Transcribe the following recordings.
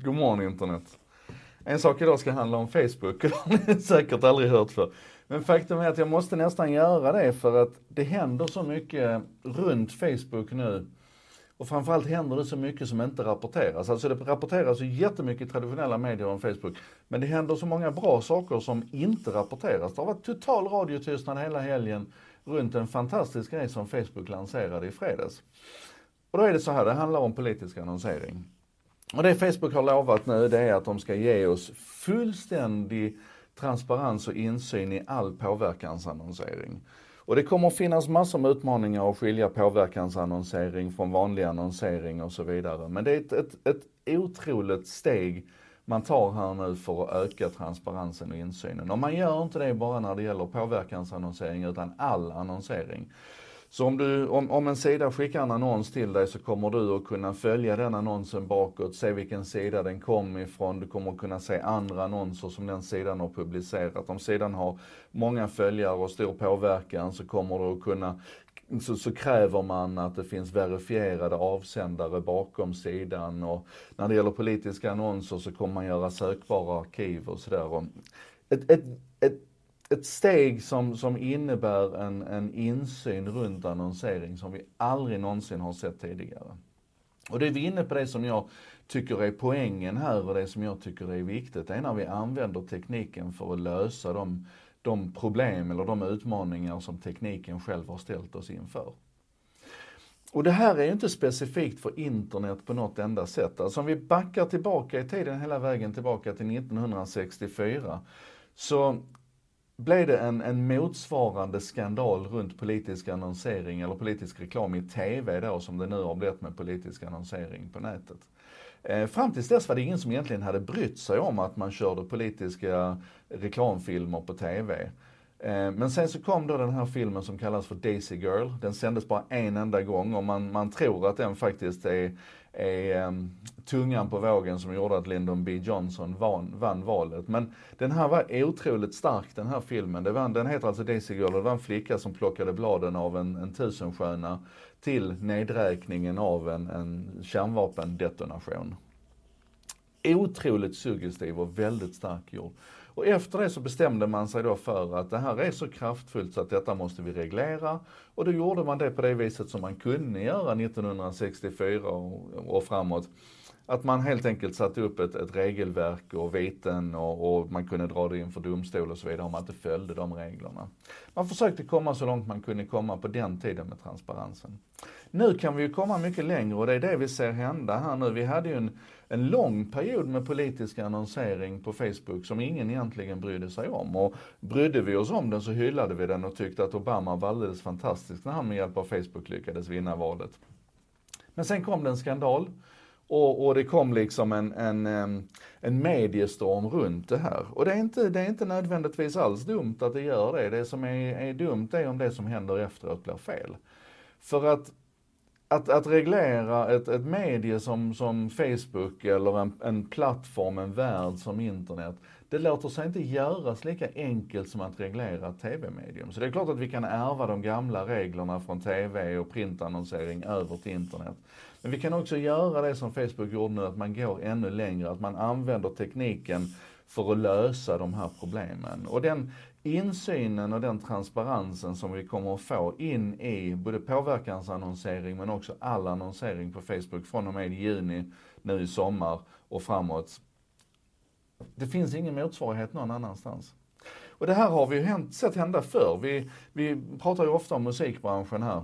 God morgon internet. En sak idag ska handla om Facebook, det har ni säkert aldrig hört för. Men faktum är att jag måste nästan göra det för att det händer så mycket runt Facebook nu. Och framförallt händer det så mycket som inte rapporteras. Alltså det rapporteras ju jättemycket i traditionella medier om Facebook. Men det händer så många bra saker som inte rapporteras. Det har varit total radiotystnad hela helgen runt en fantastisk grej som Facebook lanserade i fredags. Och då är det så här, det handlar om politisk annonsering. Och det Facebook har lovat nu det är att de ska ge oss fullständig transparens och insyn i all påverkansannonsering. Och det kommer att finnas massor med utmaningar att skilja påverkansannonsering från vanlig annonsering och så vidare. Men det är ett, ett, ett otroligt steg man tar här nu för att öka transparensen och insynen. Och man gör inte det bara när det gäller påverkansannonsering utan all annonsering. Så om, du, om, om en sida skickar en annons till dig så kommer du att kunna följa den annonsen bakåt, se vilken sida den kom ifrån. Du kommer att kunna se andra annonser som den sidan har publicerat. Om sidan har många följare och stor påverkan så kommer du att kunna så, så, kräver man att det finns verifierade avsändare bakom sidan och när det gäller politiska annonser så kommer man göra sökbara arkiv och sådär. Ett, ett, ett ett steg som, som innebär en, en insyn runt annonsering som vi aldrig någonsin har sett tidigare. Och det är vi inne på det som jag tycker är poängen här och det som jag tycker är viktigt. Det är när vi använder tekniken för att lösa de, de problem eller de utmaningar som tekniken själv har ställt oss inför. Och det här är ju inte specifikt för internet på något enda sätt. Alltså om vi backar tillbaka i tiden hela vägen tillbaka till 1964 så blev det en, en motsvarande skandal runt politisk annonsering eller politisk reklam i TV då som det nu har blivit med politisk annonsering på nätet. Eh, fram tills dess var det ingen som egentligen hade brytt sig om att man körde politiska reklamfilmer på TV. Eh, men sen så kom då den här filmen som kallas för Daisy Girl. Den sändes bara en enda gång och man, man tror att den faktiskt är, är um, tungan på vågen som gjorde att Lyndon B Johnson vann, vann valet. Men den här var otroligt stark den här filmen. Det var, den heter alltså Daisy Girl och det var en flicka som plockade bladen av en, en tusensköna till nedräkningen av en, en kärnvapendetonation. Otroligt suggestiv och väldigt stark gjord. Och efter det så bestämde man sig då för att det här är så kraftfullt så att detta måste vi reglera. Och då gjorde man det på det viset som man kunde göra 1964 och, och framåt. Att man helt enkelt satte upp ett, ett regelverk och viten och, och, man kunde dra det inför domstol och så vidare om man inte följde de reglerna. Man försökte komma så långt man kunde komma på den tiden med transparensen. Nu kan vi ju komma mycket längre och det är det vi ser hända här nu. Vi hade ju en, en lång period med politisk annonsering på Facebook som ingen egentligen brydde sig om. Och brydde vi oss om den så hyllade vi den och tyckte att Obama var alldeles fantastisk när han med hjälp av Facebook lyckades vinna valet. Men sen kom det en skandal och, och det kom liksom en, en, en mediestorm runt det här. Och det är, inte, det är inte nödvändigtvis alls dumt att det gör det. Det som är, är dumt är om det som händer efteråt blir fel. För att att, att reglera ett, ett medie som, som Facebook eller en, en plattform, en värld som internet, det låter sig inte göras lika enkelt som att reglera ett tv-medium. Så det är klart att vi kan ärva de gamla reglerna från tv och printannonsering över till internet. Men vi kan också göra det som Facebook gjorde nu, att man går ännu längre, att man använder tekniken för att lösa de här problemen. Och den insynen och den transparensen som vi kommer att få in i både påverkansannonsering men också all annonsering på Facebook från och med juni nu i sommar och framåt. Det finns ingen motsvarighet någon annanstans. Och det här har vi ju sett hända förr. Vi, vi pratar ju ofta om musikbranschen här.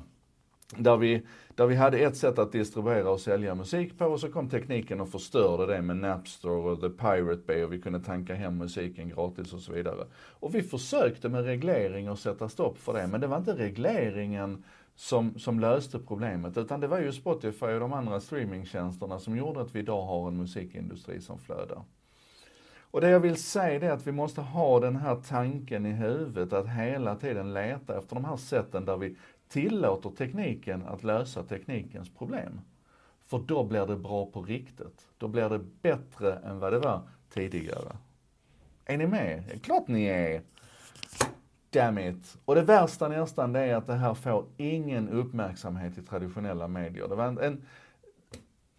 Där vi, där vi hade ett sätt att distribuera och sälja musik på och så kom tekniken och förstörde det med Napster och The Pirate Bay och vi kunde tanka hem musiken gratis och så vidare. Och vi försökte med reglering och sätta stopp för det, men det var inte regleringen som, som löste problemet, utan det var ju Spotify och de andra streamingtjänsterna som gjorde att vi idag har en musikindustri som flödar. Och det jag vill säga är att vi måste ha den här tanken i huvudet att hela tiden leta efter de här sätten där vi tillåter tekniken att lösa teknikens problem. För då blir det bra på riktigt. Då blir det bättre än vad det var tidigare. Är ni med? Klart ni är! Damn it. Och det värsta nästan det är att det här får ingen uppmärksamhet i traditionella medier. Det var en, en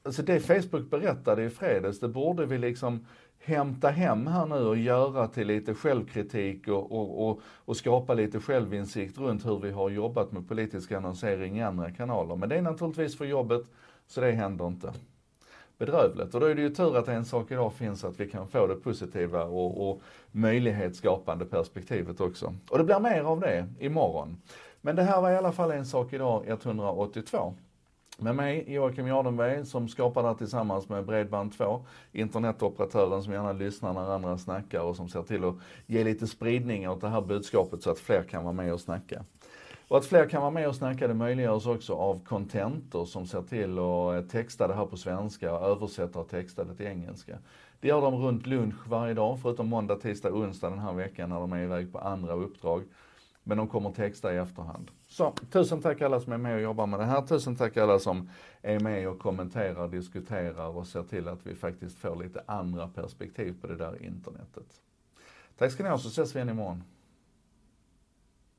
alltså det Facebook berättade i fredags, det borde vi liksom hämta hem här nu och göra till lite självkritik och, och, och, och, skapa lite självinsikt runt hur vi har jobbat med politisk annonsering i andra kanaler. Men det är naturligtvis för jobbet, så det händer inte. Bedrövligt. Och då är det ju tur att en sak idag finns att vi kan få det positiva och, och möjlighetsskapande perspektivet också. Och det blir mer av det imorgon. Men det här var i alla fall en sak idag 182. Med mig Joakim Jardenberg som skapar det här tillsammans med Bredband2, internetoperatören som gärna lyssnar när andra snackar och som ser till att ge lite spridning åt det här budskapet så att fler kan vara med och snacka. Och att fler kan vara med och snacka det möjliggörs också av Contentor som ser till att texta det här på svenska och översätta och texta det till engelska. Det gör de runt lunch varje dag, förutom måndag, tisdag, onsdag den här veckan när de är iväg på andra uppdrag. Men de kommer texta i efterhand. Så, tusen tack alla som är med och jobbar med det här. Tusen tack alla som är med och kommenterar, diskuterar och ser till att vi faktiskt får lite andra perspektiv på det där internetet. Tack ska ni ha så ses vi igen imorgon.